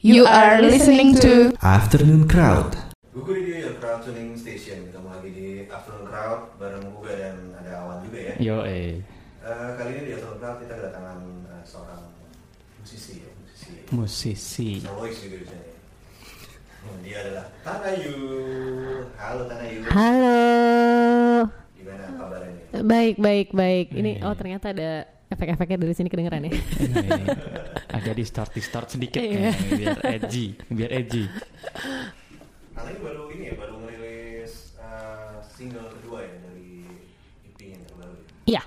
You are listening to Afternoon Crowd. Radio Your Crowd Tuning Station Ketemu lagi di Afternoon Crowd Bareng Guga dan ada Awan juga ya Yo eh Eh, Kali ini di Afternoon Crowd kita kedatangan eh, seorang musisi ya Musisi musisi. Solois juga di sini Hmm, Dia adalah Tanayu Halo Tanayu Halo. Gimana kabarnya? Baik, baik, baik. Ini Hmm. oh ternyata ada efek-efeknya dari sini kedengeran ya. Ini agak di start di start sedikit Iya. kayaknya, biar edgy, biar edgy. Tanayu baru ini ya Baru ngerilis eh, single kedua ya Dari EP yang terbaru ya? Iya.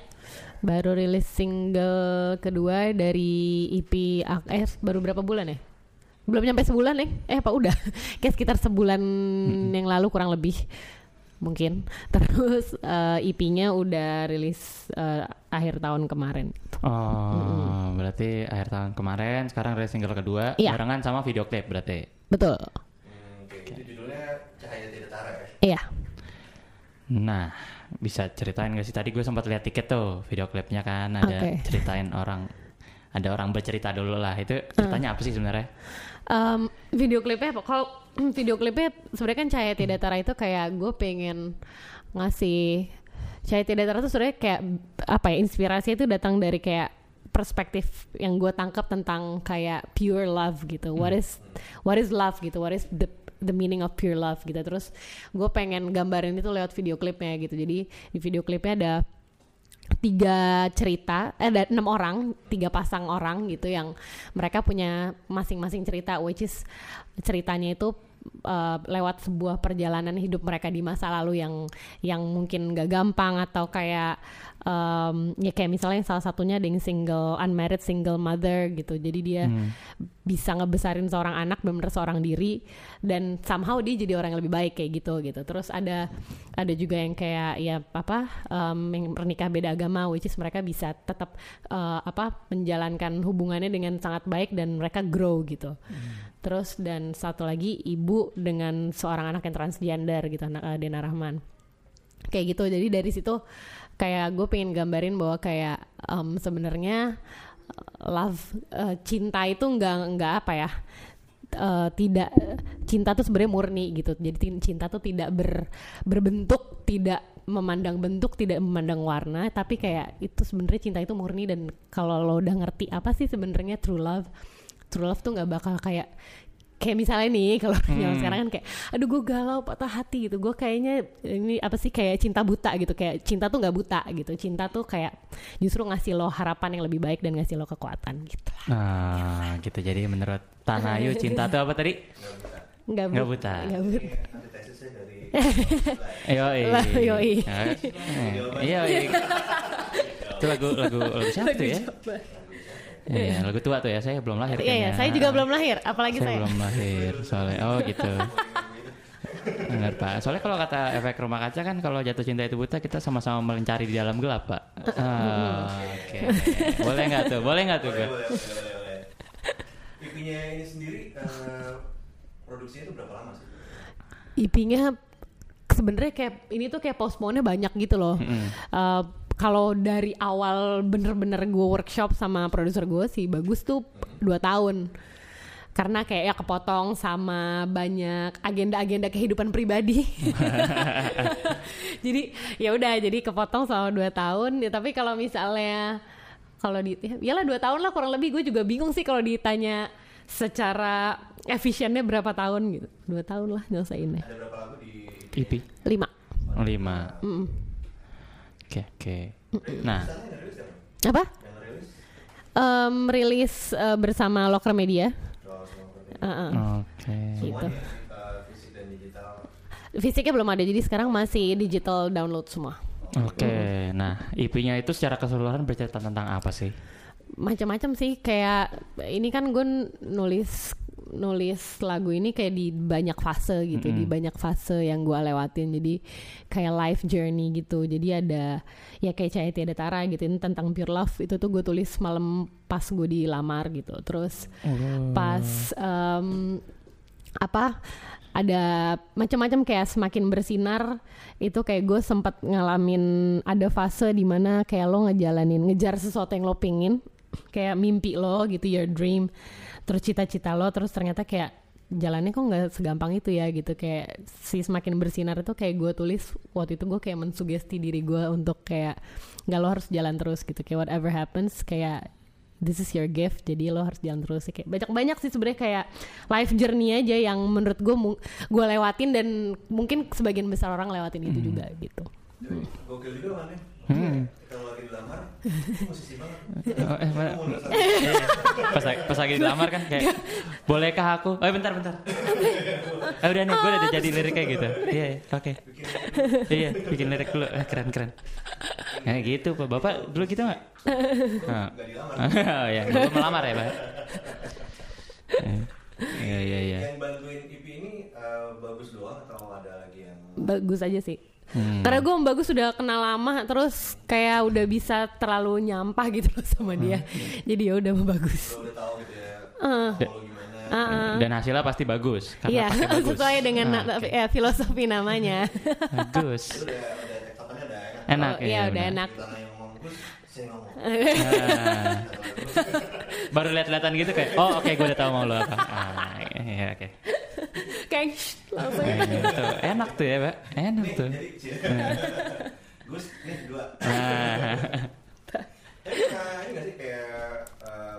Baru rilis single kedua dari EP AKS baru berapa bulan ya? Belum nyampe sebulan ya? Eh apa udah? Kayak sekitar sebulan yang lalu kurang lebih mungkin. Terus eh, EP-nya udah rilis eh, akhir tahun kemarin. Oh, berarti akhir tahun kemarin, sekarang rilis single kedua, Iya. barengan sama video klip berarti. Betul. Hmm, Oke, itu judulnya Cahaya Tidak Tara ya Iya. Nah, bisa ceritain gak sih? Tadi gue sempat lihat tiket tuh video klipnya kan, ada Oke. ceritain orang, ada orang bercerita dulu lah. Itu ceritanya apa sih sebenarnya? Um, video klipnya? Kalau video klipnya sebenarnya kan Cahaya Tidak Tara itu kayak gue pengen ngasih Cahaya Tidak Tara itu sebenarnya kayak apa ya inspirasi itu datang dari kayak perspektif yang gue tangkap tentang kayak pure love gitu. What is what is love gitu? What is the the meaning of pure love gitu. Terus gue pengen gambarin itu lewat video klipnya gitu. Jadi di video klipnya ada tiga cerita, eh, ada enam orang, tiga pasang orang gitu yang mereka punya masing-masing cerita, which is ceritanya itu uh, lewat sebuah perjalanan hidup mereka di masa lalu yang yang mungkin gak gampang atau kayak um, ya kayak misalnya salah satunya ada yang single unmarried single mother gitu, jadi dia bisa ngebesarin seorang anak benar seorang diri. Dan somehow dia jadi orang yang lebih baik kayak gitu gitu. Terus ada ada juga yang kayak ya apa um, yang pernikah beda agama which is mereka bisa tetap uh, apa menjalankan hubungannya dengan sangat baik dan mereka grow gitu. Terus dan satu lagi ibu dengan seorang anak yang transgender gitu anak uh, Dena Rahman. Kayak gitu. Jadi dari situ kayak gue pengen gambarin bahwa kayak em, sebenarnya love uh, cinta itu nggak nggak apa ya uh, tidak cinta tuh sebenarnya murni gitu. Jadi cinta tuh tidak ber, berbentuk tidak memandang bentuk tidak memandang warna tapi kayak itu sebenarnya cinta itu murni. Dan kalau lo udah ngerti apa sih sebenarnya true love true love tuh nggak bakal kayak kayak misalnya nih kalau zaman sekarang kan kayak aduh gue galau patah hati gitu gue kayaknya ini apa sih kayak cinta buta gitu kayak cinta tuh nggak buta gitu cinta tuh kayak justru ngasih lo harapan yang lebih baik dan ngasih lo kekuatan gitu Ah, gitu. Jadi menurut Tanayu cinta tuh apa tadi? nggak Nggak buta. nggak buta Ini antitesisnya dari Yoi. Lah, yoi. Itu lagu lagu lagu siapa tuh ya? Iya, lagu tua tuh ya. Saya belum lahir. iya ya kayaknya. saya juga belum lahir apalagi saya saya, belum lahir soalnya. Oh gitu. Benar Pak. Soalnya kalau kata efek rumah kaca kan kalau jatuh cinta itu buta kita sama-sama mencari di dalam gelap Pak. Ah, Oke. Boleh nggak tuh? Boleh nggak tuh? boleh, boleh, boleh. IP-nya ini sendiri eh, produksinya itu berapa lama sih? IP-nya sebenarnya kayak ini tuh kayak postpone-nya banyak gitu loh. Uh, kalau dari awal bener-bener gue workshop sama produser gue sih bagus tuh dua tahun karena kayak ya kepotong sama banyak agenda-agenda kehidupan pribadi. jadi ya udah jadi kepotong sama dua tahun. Ya tapi kalau misalnya kalau di ya lah dua tahun lah kurang lebih gue juga bingung sih kalau ditanya secara efisiennya berapa tahun gitu. Dua tahun lah nyelesainnya. Ada berapa lagu di IP Lima. lima. Mm. Oke oke. Nah, Misalnya yang rilis siapa? Apa? Yang rilis? Eh, bersama Locker Media. Produksi. Heeh, oke. gitu. Dan digital. Fisiknya belum ada, jadi sekarang masih digital download semua. Oke. Nah, IP-nya itu secara keseluruhan bercerita tentang apa sih? Macam-macam sih, kayak ini kan gue nulis nulis lagu ini kayak di banyak fase gitu, di banyak fase yang gue lewatin. Jadi kayak life journey gitu. Jadi ada ya kayak Cahaya Tiada Tara gitu, ini tentang pure love itu tuh gue tulis malam pas gue dilamar gitu. Terus pas em, apa ada macam-macam kayak semakin bersinar itu kayak gue sempat ngalamin ada fase di mana kayak lo ngejalanin ngejar sesuatu yang lo pingin kayak mimpi lo gitu your dream terus cita-cita lo terus ternyata kayak jalannya kok nggak segampang itu ya gitu. Kayak si semakin bersinar itu kayak gue tulis waktu itu gue kayak mensugesti diri gue untuk kayak nggak lo harus jalan terus gitu. Kayak whatever happens kayak this is your gift jadi lo harus jalan terus. Kayak banyak banyak sih sebenarnya kayak life journey aja yang menurut gue gue lewatin dan mungkin sebagian besar orang lewatin itu juga gitu. Jadi, gokil juga kan ya Hmm. kalau lagi dilamar musisi banget Oh, eh, mana? Sadar. Iya. pas, pas lagi dilamar kan kayak bolehkah aku? Oh bentar bentar. Oh, udah nih gue udah jadi liriknya gitu. Iya iya, oke. Iya bikin lirik dulu. Eh, keren keren. Nah gitu pak. Bapak dulu gitu nggak? Nggak dilamar oh ya belum melamar ya pak? Iya iya iya. Yang bantuin IP ini eh, bagus doang atau ada lagi yang bagus aja sih Hmm. karena gue sama bagus sudah kenal lama terus kayak udah bisa terlalu nyampah gitu loh sama dia. Jadi ya udah sama bagus. Lo udah tahu gitu ya dan hasilnya pasti bagus karena Iya, pakai bagus. sesuai dengan Ah, na- oke. ya, filosofi namanya. bagus. Itu udah udah tektokannya udah enak. Enak Oh, iya, udah enak. Baru lihat-lihatan gitu kayak oh oke gue udah tahu mau lo apa. Ah, iya oke Kayak langsung. Gitu. enak tuh ya pak enak nih tuh cie. Gus nih dua Ah. Tapi nah, ini gak sih kayak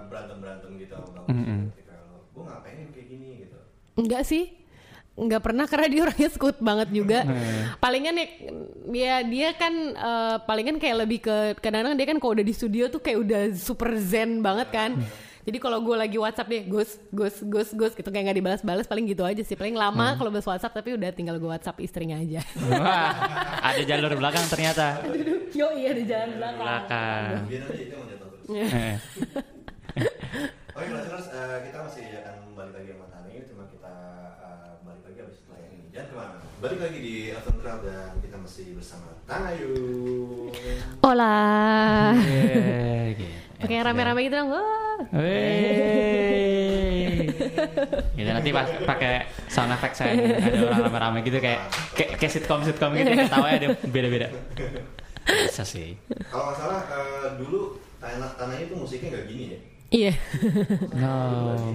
berantem berantem gitu sama bang ketika lo gue nggak pengen kayak gini gitu Enggak sih. Enggak pernah karena dia orangnya skut banget juga. Hmm. Palingan ya dia dia kan eh, palingan kayak lebih ke kadang-kadang dia kan kalau udah di studio tuh kayak udah super zen banget kan. Jadi kalau gue lagi WhatsApp deh, Gus, Gus, Gus, Gus, gitu kayak nggak dibalas-balas, paling gitu aja sih. Paling lama kalau balas WhatsApp, tapi udah tinggal gue WhatsApp istrinya aja. Wah, ada jalur belakang ternyata Yo iya di jalan belakang. belakang biar nanti itu mau jatuh terus Eh. Oke, listeners, eh, kita masih akan balik lagi sama Tani, cuma kita eh, balik lagi habis setelah ini. Jangan ke mana. Balik lagi di Crowd dan kita masih bersama Tanayu. Hola. Iya, gitu. Pakai rame-rame gitu dong. Wah. Gitu nanti pas pakai sound effect saya ada orang rame-rame gitu kayak kayak, kayak sitcom sitcom gitu ketawanya ada beda-beda. Bisa sih. Kalau nggak salah, eh, dulu Tanah Tanayu itu musiknya nggak gini ya. Iya. No,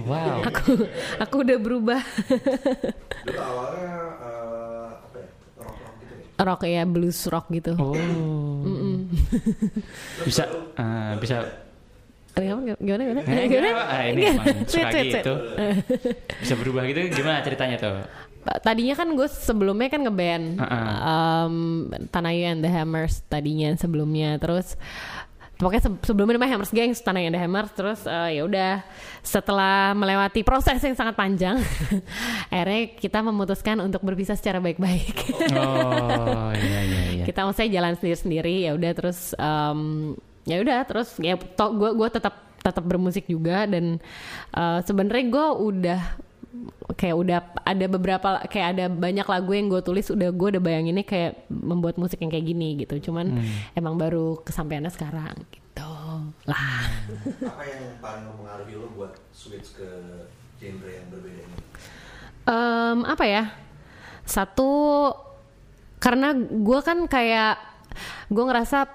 wow. aku aku udah berubah. Dulu awalnya eh, apa ya? Rock-rock gitu ya. rock ya blues rock gitu. Oh. Terus Bisa eh, bisa Gimana gimana gimana? Eh, gimana, Pak? Ah, ini emang suka gitu. Bisa berubah gitu gimana ceritanya tuh? Tadinya kan gue sebelumnya kan ngeband Uh-uh. um, Tanayu and the Hammers tadinya sebelumnya terus pokoknya se- sebelumnya namanya Hammers Gang Tanayu and the Hammers terus eh, ya udah setelah melewati proses yang sangat panjang akhirnya kita memutuskan untuk berpisah secara baik-baik Oh, iya iya iya. kita maksudnya jalan sendiri-sendiri ya udah terus em, ya udah terus ya to gue gue tetap tetap bermusik juga dan eh, sebenarnya gue udah kayak udah ada beberapa kayak ada banyak lagu yang gue tulis udah gue udah bayanginnya kayak membuat musik yang kayak gini gitu. Cuman emang baru kesampaiannya sekarang gitu. Lah. Apa yang paling mempengaruhi lo buat switch ke genre yang berbeda ini? Em, apa ya? Satu karena gue kan kayak gue ngerasa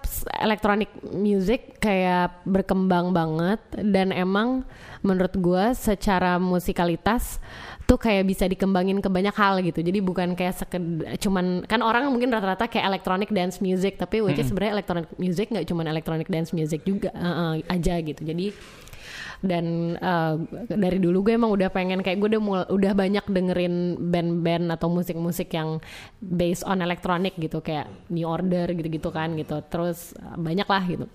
electronic music kayak berkembang banget dan emang menurut gue secara musikalitas tuh kayak bisa dikembangin ke banyak hal gitu. Jadi bukan kayak sekedar cuman kan orang mungkin rata-rata kayak electronic dance music tapi which is sebenarnya electronic music nggak cuman electronic dance music juga eh, eh, aja gitu. Jadi dan eh, dari dulu gue emang udah pengen kayak gue udah mul- udah banyak dengerin band-band atau musik-musik yang based on electronic gitu kayak New Order gitu-gitu kan gitu. Terus eh, banyak lah gitu.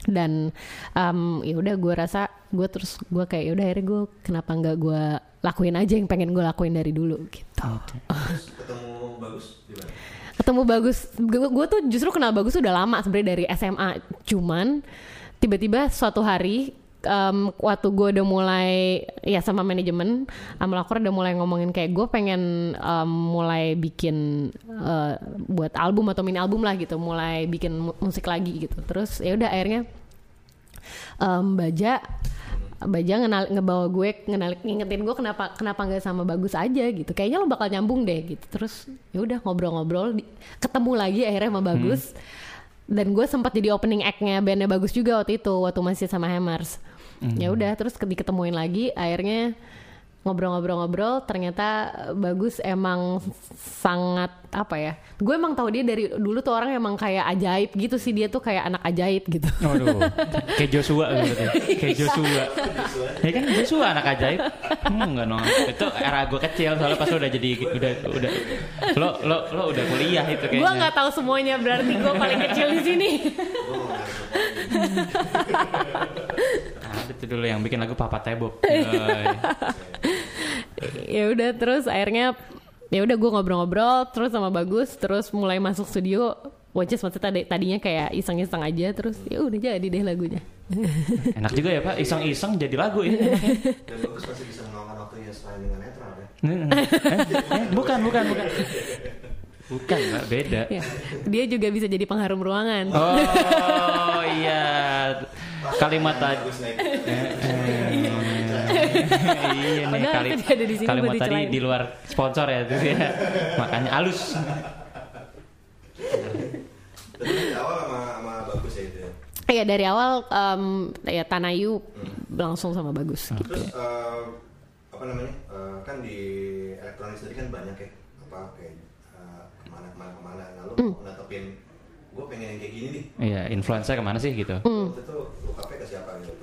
Dan em, ya udah gue rasa gue terus gue kayak ya udah akhirnya gue kenapa nggak gue lakuin aja yang pengen gue lakuin dari dulu gitu. Terus ketemu bagus di mana? ketemu bagus. Gue tuh justru kenal bagus udah lama sebenarnya dari SMA cuman tiba-tiba suatu hari em, waktu gue udah mulai ya sama manajemen sama lakor udah mulai ngomongin kayak gue pengen em, mulai bikin eh, buat album atau mini album lah gitu mulai bikin mu- musik lagi gitu. Terus ya udah akhirnya em, baja Baja ngenal ngebawa gue ngenal ngingetin gue kenapa kenapa nggak sama bagus aja gitu. Kayaknya lo bakal nyambung deh gitu. Terus ya udah ngobrol-ngobrol ketemu lagi akhirnya sama bagus. Dan gue sempat jadi opening act-nya bandnya bagus juga waktu itu waktu masih sama Hammers ya udah terus ke- diketemuin lagi akhirnya ngobrol-ngobrol-ngobrol ternyata bagus emang sangat apa ya gue emang tahu dia dari dulu tuh orang emang kayak ajaib gitu sih dia tuh kayak anak ajaib gitu Waduh, kayak Joshua gitu. Kayak Joshua. Ya kan Joshua anak ajaib. Hmm, enggak no. Itu era gue kecil soalnya pas lo udah jadi udah udah lo lo lo udah kuliah itu kayaknya. gue nggak tahu semuanya berarti gue paling kecil di sini Itu dulu yang bikin lagu Papa Tebob. Yoi. ya udah terus akhirnya ya udah gue ngobrol-ngobrol terus sama bagus terus mulai masuk studio which is maksudnya tadi, tadinya kayak iseng-iseng aja terus ya udah jadi deh lagunya Enak juga ya Pak, iseng-iseng jadi lagu ya. Dan bagus masih bisa meluangkan waktunya selain dengan netral ya. eh, eh, bukan, bukan, bukan. Bukan, Mbak, beda. ya dia juga bisa jadi pengharum ruangan Oh iya, kalimat tadi. Iya nih kali, kalimat tadi di luar sponsor ya itu ya. Makanya halus. Dari awal sama, sama bagus ya itu ya. Iya dari awal em, ya Tanayu langsung sama bagus gitu. Terus eh, apa namanya? eh, kan di elektronik sendiri kan banyak ya apa kayak eh, ke mana ke mana ke mana. Lalu Hmm. mau netepin gue pengen yang kayak gini nih. Iya, influencer ke mana sih gitu? Hmm. Waktu itu lu kafe ke siapa gitu?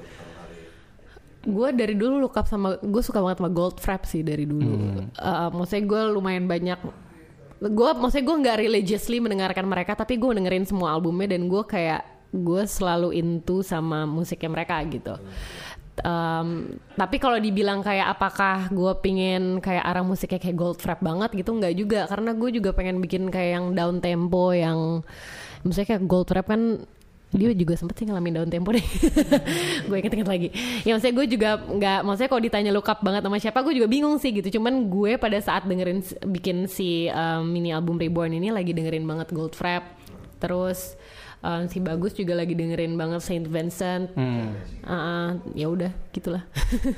Gue dari dulu look up sama gue suka banget sama Goldfrapp sih dari dulu. Eh, maksudnya gue lumayan banyak gue maksudnya gue nggak religiously mendengarkan mereka tapi gue dengerin semua albumnya dan gue kayak gue selalu into sama musiknya mereka gitu. Em, tapi kalau dibilang kayak apakah gue pingin kayak arah musiknya kayak Goldfrapp banget gitu nggak juga karena gue juga pengen bikin kayak yang down tempo yang misalnya kayak Goldfrapp kan dia juga sempet sih ngalamin down tempo deh. Gue inget-inget lagi. Ya maksudnya gue juga nggak maksudnya kalau ditanya look up banget sama siapa gue juga bingung sih gitu. Cuman gue pada saat dengerin bikin si um, mini album Reborn ini lagi dengerin banget Goldfrapp terus um, si bagus juga lagi dengerin banget Saint Vincent. Hmm, Ah, ya udah gitulah.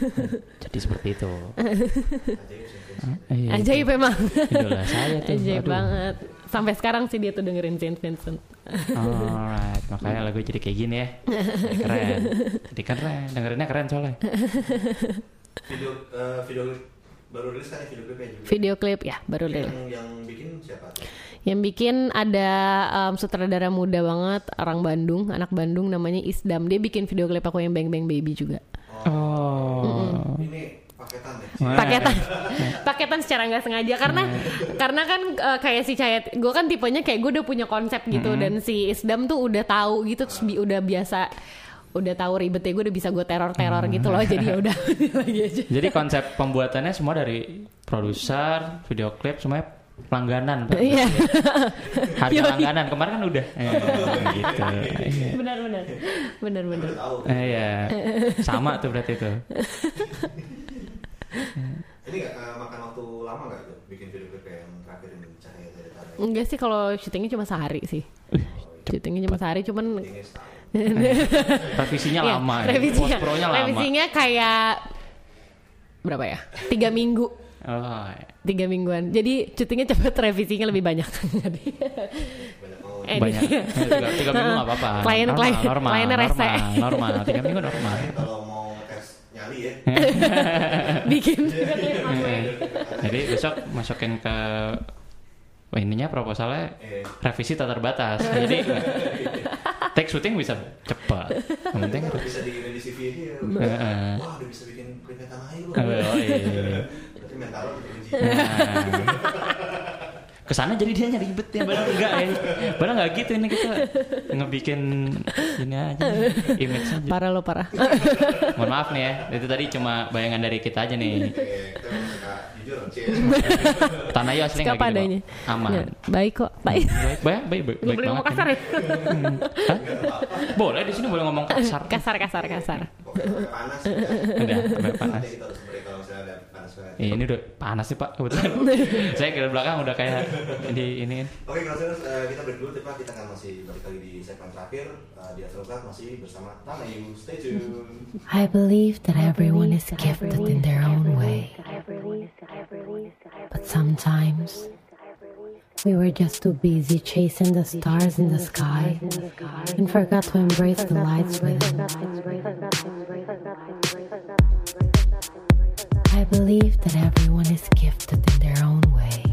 Jadi seperti itu. Ajaib sih. Iya, ajaib emang Idola saya tuh. ajaib aduh. banget sampai sekarang sih dia tuh dengerin Saint Vincent Alright, makanya lagu jadi kayak gini ya. Keren. Jadi keren, dengerinnya keren soalnya. Video eh, video baru rilis kan ya video klipnya juga. video klip ya baru deh Yang yang bikin siapa tuh? Yang bikin ada um, sutradara muda banget orang Bandung, anak Bandung namanya Isdam. Dia bikin video klip aku yang Bang Bang Baby juga. Oh. Paketan ya. Paketan, paketan secara nggak sengaja karena karena kan uh, kayak si Cayet, gue kan tipenya kayak gue udah punya konsep gitu dan si Isdam tuh udah tahu gitu, terus bi- udah biasa udah tahu ribetnya gue udah bisa gue teror teror gitu loh jadi ya udah lagi aja Jadi konsep pembuatannya semua dari produser, video klip semuanya langganan, Pak. iya Harga langganan kemarin kan udah. Eh, gitu. Iya. benar benar benar benar. Eh, iya. Sama tuh berarti itu. Ini nggak eh, makan waktu lama nggak tuh bikin video klip yang terakhir ini cahaya dari tanah enggak sih kalau syutingnya cuma sehari sih syutingnya cuma sehari cuman. Revisinya Iya, lama ya. revisinya, Post pro-nya lama. revisinya kayak berapa ya tiga minggu Oh, iya. tiga mingguan jadi syutingnya cepet revisinya lebih banyak Jadi, Banyak eh, banyak. tiga, tiga minggu nggak apa-apa. Klien- klien- kliennya normal, rese. normal, Tiga minggu normal. Nyali ya. bikin Eh, Jadi besok masukin ke Wah, ininya proposalnya Eh, revisi tak terbatas. Jadi take syuting bisa cepat. Yang penting bisa dikirim di CV. Wah, udah bisa bikin air loh. Oh, iya. Berarti mental lo diuji. Ke sana jadi dia nyari ribet ya, padahal enggak ya. Padahal enggak gitu ini kita ngebikin ini aja, image aja. parah lo parah Mohon maaf nih ya, itu tadi cuma bayangan dari kita aja nih. Tanah yo asli nggak gitu padanya kok. Aman. Ya, baik kok baik Baik, baik, baik, baik, boleh ngomong kasar ya Hah? Boleh di sini boleh ngomong kasar. kasar kasar kasar. Udah, panas. Eh, ini udah panas sih pak kebetulan. Saya ke belakang udah kayak di ini. Oke, kalau eh, kita break dulu, Pak. Kita akan masih balik lagi di segmen terakhir eh, di Club masih bersama Tanayu. Stay tune. I believe that everyone is gifted in their own way. But sometimes we were just too busy chasing the stars in the sky and forgot to embrace the lights within. Believe that everyone is gifted in their own way.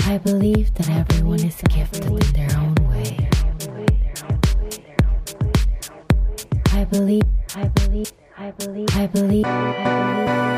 I believe that everyone is gifted in their own way. I believe, I believe, I believe, I believe, I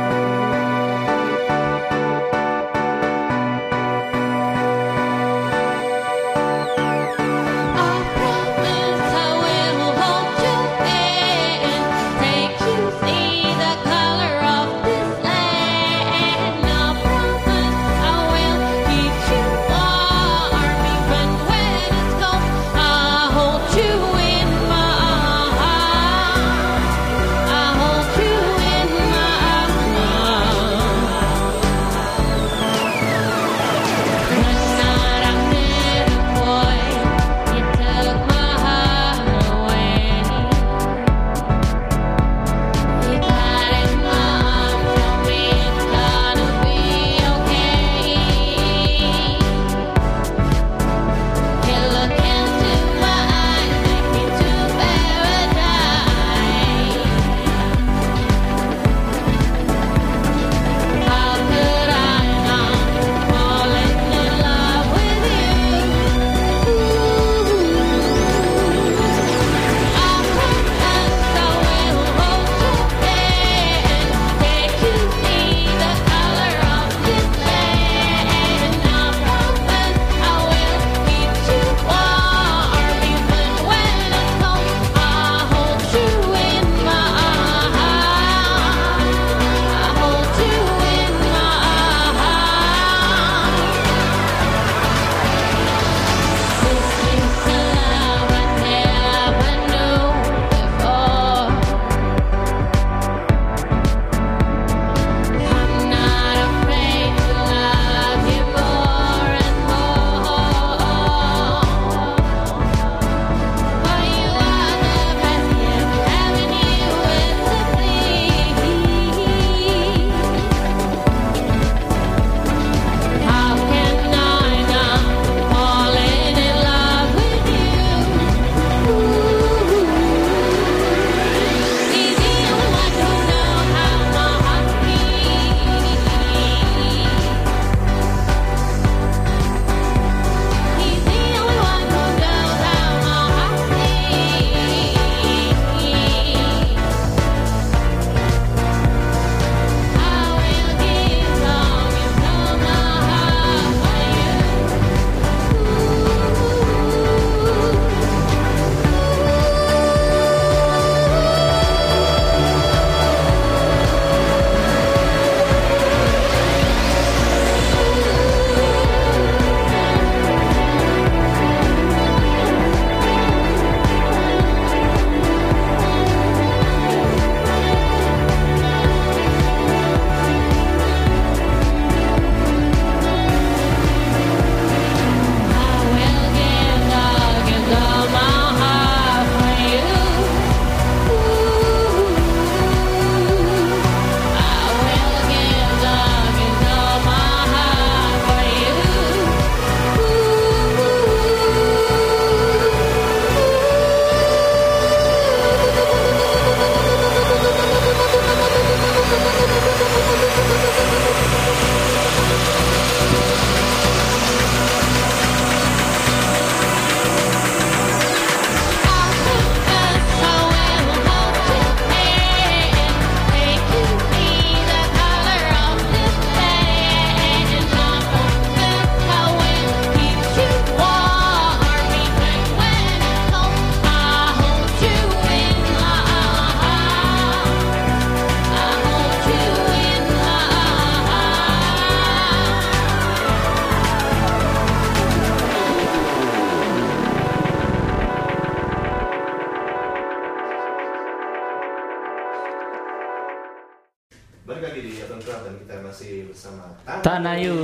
Balik lagi di Open Craft dan kita masih bersama Tan. Tanayu.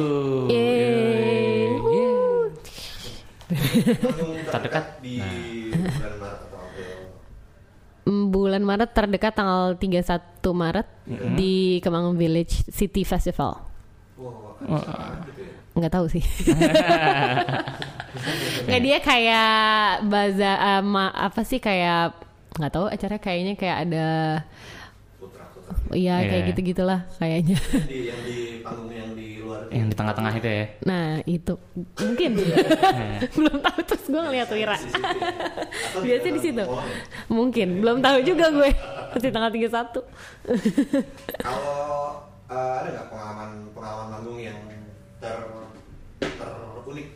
Yeay. Terdekat. di Nah. bulan Maret atau April. Mm, Bulan Maret terdekat tanggal 31 Maret di Kemang Village City Festival. Wow, ada gitu ya. Nggak tahu sih. Nggak dia kayak baza eh, ma- apa sih kayak nggak tahu acaranya kayaknya kayak ada Food ya kayak Iya. gitu gitulah kayaknya di yang di panggung yang di luar itu. Yang di tengah-tengah itu ya. nah itu mungkin belum tahu terus gue ngeliat Wira Atau biasanya di situ ya? mungkin belum tahu juga gue masih tanggal 31 Kalau eh, ada nggak pengalaman pengalaman manggung yang ter terunik?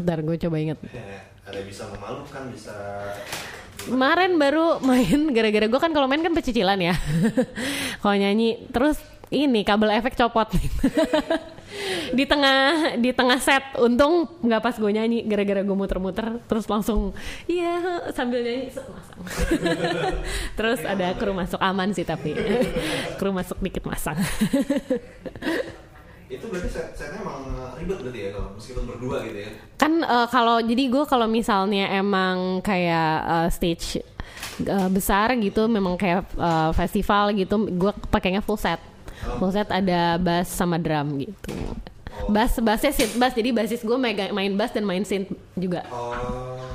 Ntar gue coba inget Ya, ada bisa memalukan, bisa Kemarin baru main gara-gara gue kan kalau main kan pecicilan ya. kalau nyanyi terus ini kabel efek copot. di tengah di tengah set untung nggak pas gue nyanyi gara-gara gue muter-muter terus langsung iya sambil nyanyi masang terus ada kru masuk aman sih tapi kru masuk dikit masang itu berarti set setnya emang ribet berarti ya kalau meskipun berdua gitu ya. kan eh, kalau jadi gue kalau misalnya emang kayak eh, stage eh, besar gitu memang kayak eh, festival gitu gue pakainya full set. Full set ada bass sama drum gitu bass bassnya synth bass jadi basis gue main bass dan main synth juga. Oh,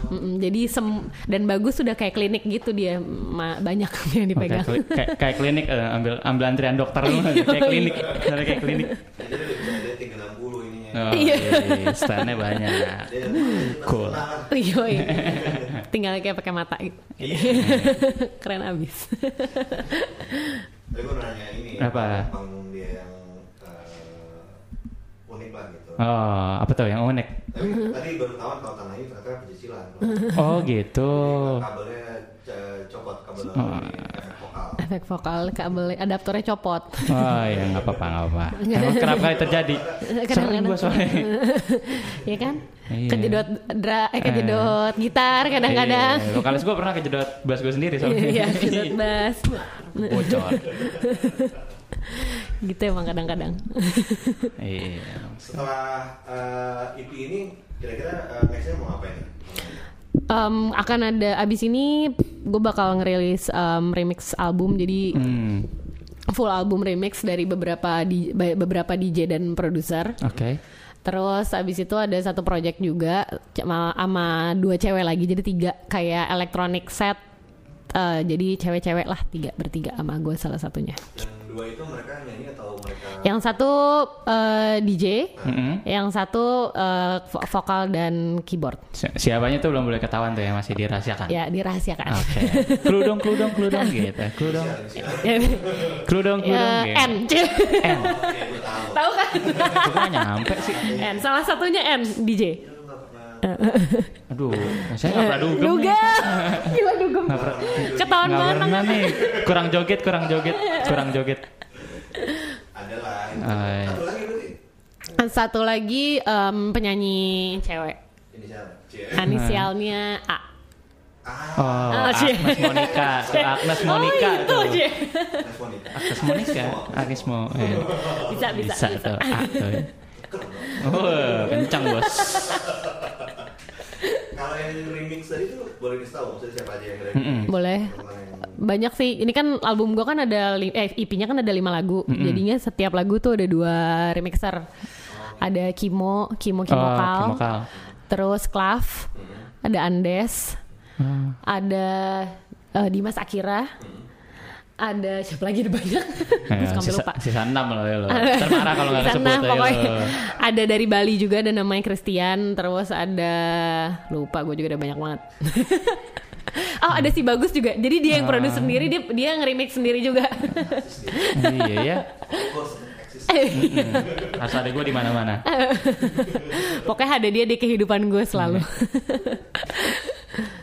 Mm-mm, jadi sem dan bagus sudah kayak klinik gitu dia ma- banyak yang Oh, dipegang. kayak, kli- kayak, kayak klinik eh, ambil ambil antrian dokter lu. Kayak klinik kayak klinik. Jadi udah bisa ada 360 ininya. oh, Iya. iya, standnya banyak. Cool. Yoi. tinggal kayak pakai mata gitu. Keren abis. Tapi gue nanya ini Apa? panggung dia yang unik lah gitu. oh apa tuh yang unik? Tapi tadi baru tahu kalau tanah ini ternyata pecicilan. oh gitu. Kabelnya eh, copot kabel Oh. efek vokal. efek vokal kabel adaptornya copot. Oh ya nggak apa-apa nggak apa Emang kerap kali terjadi. Sering gue soalnya. Ya kan? Iya. kejedot dra eh kejedot gitar kadang-kadang. Iya, vokalis gue pernah kejedot bass gue sendiri soalnya. Iya kejedot bass. Bocor gitu emang kadang-kadang iya Setelah eh, EP ini kira-kira eh, nextnya mau ngapain? Em, akan ada abis ini gue bakal ngerilis em, remix album jadi hmm. full album remix dari beberapa di, beberapa DJ dan produser oke Terus abis itu ada satu project juga sama, sama dua cewek lagi jadi tiga kayak electronic set. Eh, jadi cewek-cewek lah tiga bertiga sama gue salah satunya. Dua itu mereka nyanyi atau mereka Yang satu eh, DJ, Mm-mm. yang satu vo- vokal dan keyboard. Si- siapanya tuh belum boleh ketahuan tuh ya masih dirahasiakan Ya dirahasiakan. oke clue dong clue dong clue dong gitu clue dong clue dong clue dong Eh, gitu. N, N tahu. kan? Nyampe sih N, salah satunya N, DJ. Nggak aduh saya gak pernah dugem nih Duga, gila dugem. Nggak pernah Ketahuan nggak banget. pernah nih kurang joget kurang joget kurang joget ada lah. Satu lagi berarti Satu lagi em, penyanyi cewek. Inisialnya A. Ah, oh Ah, Cie. Agnes Monica Agnes Monica oh, itu, tuh. Agnes Monica Agnes Mo eh. Bisa, bisa, bisa bisa. Oh kencang bos Kalau yang remix tadi tuh boleh dikasih tahu maksudnya siapa aja yang remix? Mm-mm. Boleh. Teman-teman yang- Banyak sih. Ini kan album gua kan ada eh EP-nya kan ada lima lagu. Jadinya setiap lagu tuh ada dua remixer. Ada Kimo, Kimo oh Kimokal. Kimokal Terus Klav, ada Andes, Oh. ada eh, Dimas Akira. Ada siapa lagi ada banyak. Gue Ya, suka sampai sisa, lupa. sisa 6 loh ya lo. Termarah kalau nggak sana kesebut ya pokoknya ada dari Bali juga ada namanya Christian terus ada lupa gue juga ada banyak banget oh ada si bagus juga jadi dia yang Ah. produce sendiri dia dia nge-remix sendiri juga iya ya. Harus ada gue di mana-mana. pokoknya ada dia di kehidupan gue selalu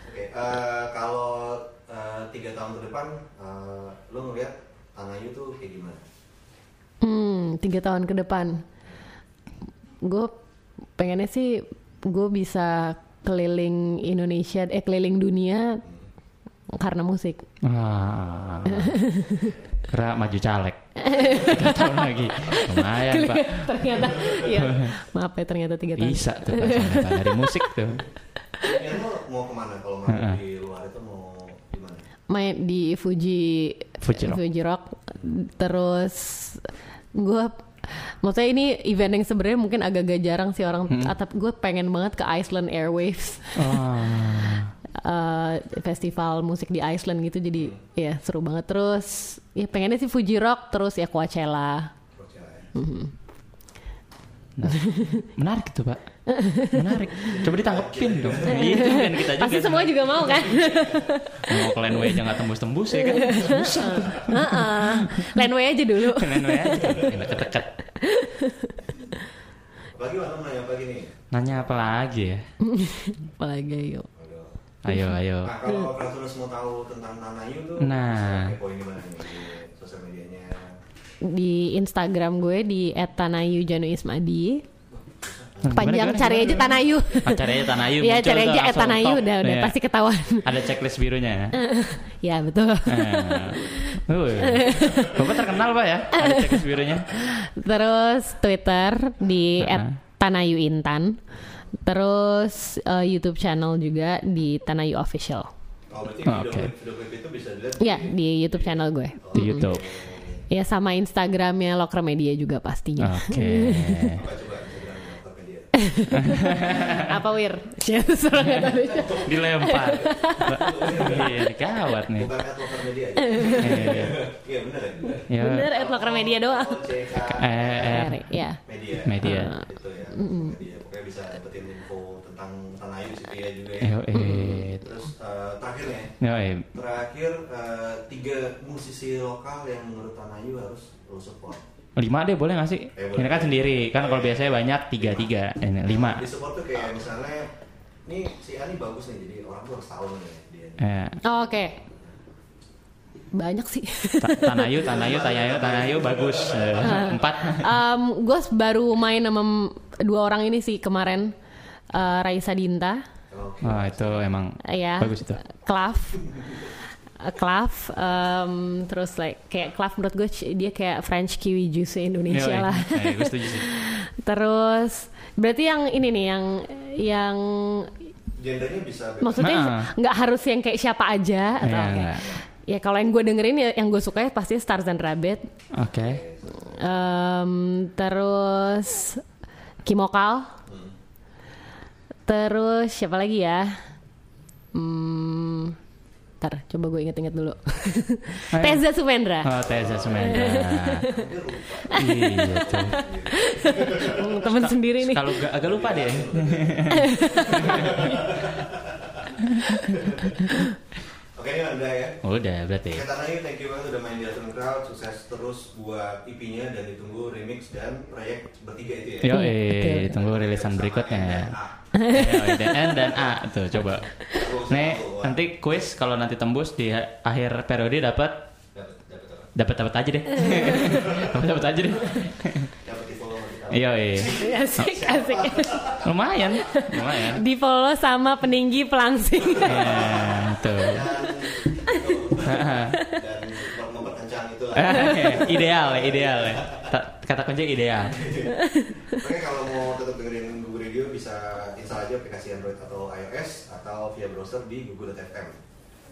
Oke, eh, kalau eh, tiga tahun ke depan, eh, lo ngeliat Tanah Ayu tuh kayak gimana? hmm tiga tahun ke depan gue pengennya sih gue bisa keliling Indonesia eh keliling dunia karena musik Ah. Kira maju caleg. Tiga tahun lagi. Lumayan pak. ternyata ya maaf ya ternyata tiga tahun Bisa tuh dari musik tuh. Lo mau ke mana kalau mau di luar itu mau gimana? Main di Fuji Fuji Rock. Rock. terus gue maksudnya ini event yang sebenarnya mungkin agak-agak jarang sih orang atap gue pengen banget ke Iceland Airwaves Oh. eh, festival musik di Iceland gitu jadi ya seru banget terus ya pengennya sih Fuji Rock terus ya Coachella Nah, menarik itu pak. Menarik. Coba ditangkepin dong. Itu kan kita juga. pasti semua juga mau kan Mau ke Landway aja nggak tembus-tembus ya kan. Susah. Heeh. Landway aja dulu Landway aja. Enak deket Apalagi mana nanya apa gini? Nanya apa lagi ya? apalagi yuk Aduh. Ayo, ayo. Nah kalau Fransulus mau tahu tentang Tanayu tuh, Nah. di mana nih di sosial medianya? di Instagram gue di @tanayu_januismadi panjang gimana, cari gimana, aja gimana? Tanayu Ah, cari aja Tanayu. Iya cari aja langsung @tanayu top. udah udah Iya. pasti ketahuan Ada checklist birunya ya. ya betul Eh, wih. Bapak terkenal pak ya? Ada checklist birunya. Terus Twitter di Heeh. @tanayuintan. Terus eh, YouTube channel juga di Tanayu Official. Oh berarti Oh, video, oke. klip, video klip itu bisa dilihat Ya di YouTube channel gue. Di YouTube. Ya sama Instagramnya Lokre Media juga pastinya. Oke. Tokopedia. Apa Wir? Tahu. Dilempar. Iya, gawat nih. Bukan media aja. Iya. Iya benar ya. Ya. Bener Lokre Media doang. Eh, eh. Ya. media. Media. Itu ya. Media. Pokoknya bisa dapetin info tentang Tanayu situ ya juga ya. Eh. Terus eh, terakhirnya Yo, eh. terakhir eh, tiga musisi lokal yang menurut Tanayu harus lo support. Lima deh boleh gak sih? Eh, boleh. Ini kan sendiri kan kalau biasanya banyak tiga tiga ini lima. Di support tuh kayak misalnya nih si Ani bagus nih jadi orang tuh harus tahu nih dia. Eh, Oh, Oke. Banyak sih. Ta- Tanayu, Tanayu, Tanayu, Tanayu bagus. Eh, Empat. gue baru main sama dua orang ini sih kemarin. Eh, Raisa Dinta. Oke. Wah itu emang ya bagus itu. Klav Uh, Klav um, terus like kayak Klav menurut gue dia kayak French kiwi juice Indonesia Yo, eh. lah gue setuju sih. terus berarti yang ini nih yang yang Gendernya bisa bebas. maksudnya Nah. nggak harus yang kayak siapa aja atau Iya, kayak- ya kalau yang gue dengerin ya yang gue suka ya pasti Stars and Rabbit Oke. Em, terus Kimokal terus siapa lagi ya hmm, Ntar coba gue inget-inget dulu. Teza Sumendra Oh Teza Sumendra. iya temen sendiri nih Kalau gak, agak lupa deh. Oke ini udah ya. Udah berarti. Oke Tanayu thank you banget udah main di Afternoon Crowd Sukses terus buat EP-nya dan ditunggu remix dan proyek bertiga itu ya Yo, Iya, eh, tunggu rilisan berikutnya ya. Dan N dan A tuh coba. Nih nanti kuis kalau nanti tembus di akhir periode dapat Dapat dapat apa? dapat dapat aja deh. dapat dapat aja deh. Dapat di follow sama kita Iya, iya. asik asik Lumayan, lumayan. di follow sama peninggi pelangsing Ya, tuh. Dan memperkencang itu lah ideal, ya, ideal. ya. Ta- Kata kunci ideal. Oke kalau mau tetap dengerin Google Radio bisa install aja aplikasi Android atau iOS atau via browser di google.fm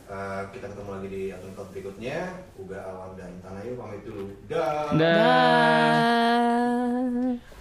Eh, kita ketemu lagi di Afternoon Crowd berikutnya Uga Awan dan Tanayu pamit dulu Dah Dah. Dah.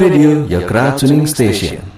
Radio, your tuning station.